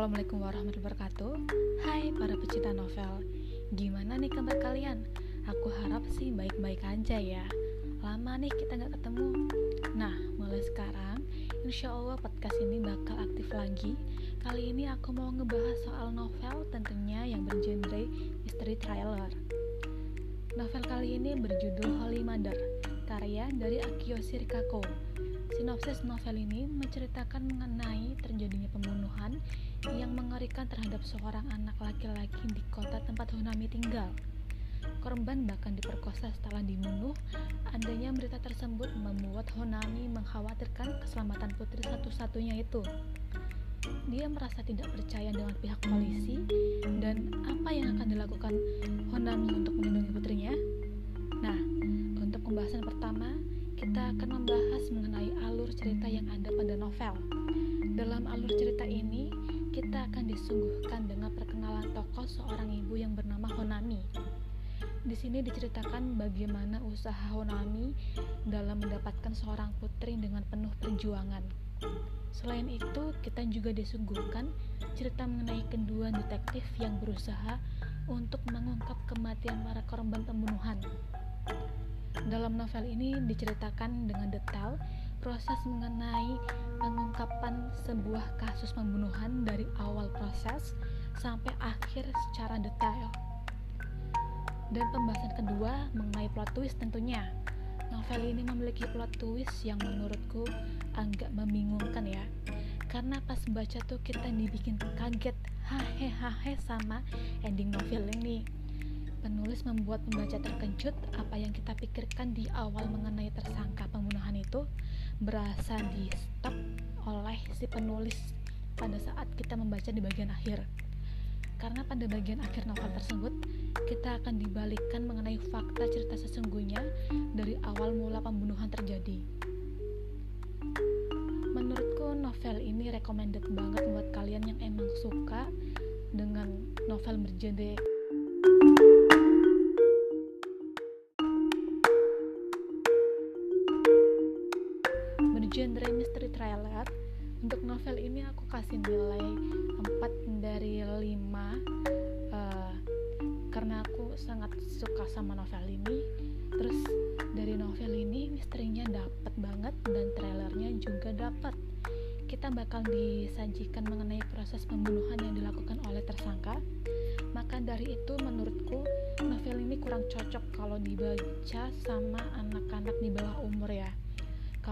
Assalamualaikum warahmatullahi wabarakatuh. Hai para pecinta novel Gimana nih kabar kalian? Aku harap sih baik-baik aja ya. Lama nih kita gak ketemu. Nah, mulai sekarang Insya Allah podcast ini bakal aktif lagi. Kali ini aku mau ngebahas soal novel tentunya yang bergenre misteri thriller. Novel kali ini berjudul Holy Mother Karya dari Akio Shirikako Sinopsis novel ini menceritakan mengenai terjadinya pembunuhan yang mengerikan terhadap seorang anak laki-laki di kota tempat Honami tinggal. Korban bahkan diperkosa setelah dibunuh. Adanya berita tersebut membuat Honami mengkhawatirkan keselamatan putri satu-satunya itu. Dia merasa tidak percaya dengan pihak polisi dan apa yang akan dilakukan Honami untuk melindungi putrinya. Kita akan membahas mengenai alur cerita yang ada pada novel. Dalam alur cerita ini, kita akan disuguhkan dengan perkenalan tokoh seorang ibu yang bernama Honami. Di sini diceritakan bagaimana usaha Honami dalam mendapatkan seorang putri dengan penuh perjuangan. Selain itu, kita juga disuguhkan cerita mengenai kedua detektif yang berusaha untuk mengungkap kematian para korban pembunuhan. Dalam novel ini diceritakan dengan detail proses mengenai pengungkapan sebuah kasus pembunuhan dari awal proses sampai akhir secara detail. Dan pembahasan kedua mengenai plot twist tentunya. Novel ini memiliki plot twist yang menurutku agak membingungkan ya. Karena pas baca tuh kita dibikin kaget, hahe hahe sama ending novel ini Penulis membuat pembaca terkejut apa yang kita pikirkan di awal mengenai tersangka pembunuhan itu berasa di stop oleh si penulis pada saat kita membaca di bagian akhir. Karena pada bagian akhir novel tersebut, kita akan dibalikkan mengenai fakta cerita sesungguhnya dari awal mula pembunuhan terjadi. Menurutku novel ini recommended banget buat kalian yang emang suka dengan novel bergenre genre mystery thriller untuk novel ini aku kasih nilai 4 dari 5 uh, eh, karena aku sangat suka sama novel ini. Terus dari novel ini misterinya dapat banget dan trailernya juga dapat kita bakal disajikan mengenai proses pembunuhan yang dilakukan oleh tersangka. Maka dari itu menurutku novel ini kurang cocok kalau dibaca sama anak-anak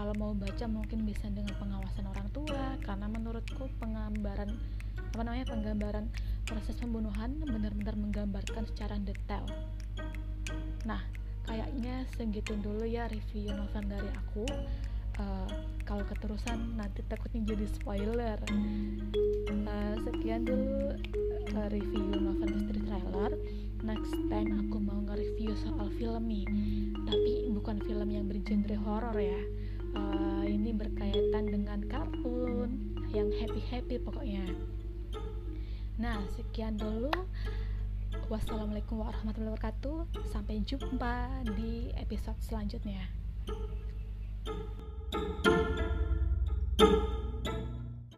kalau mau baca mungkin bisa dengan pengawasan orang tua karena menurutku penggambaran apa namanya penggambaran proses pembunuhan benar-benar menggambarkan secara detail. Nah kayaknya segitu dulu ya review novel dari aku. Uh, kalau keterusan nanti takutnya jadi spoiler. Uh, sekian dulu uh, review novel misteri trailer next time aku mau nge-review soal film nih. Tapi bukan film yang bergenre horor ya uh, ini berkaitan dengan kartun yang happy happy pokoknya. Nah sekian dulu. Wassalamualaikum warahmatullahi wabarakatuh. Sampai jumpa di episode selanjutnya. thank you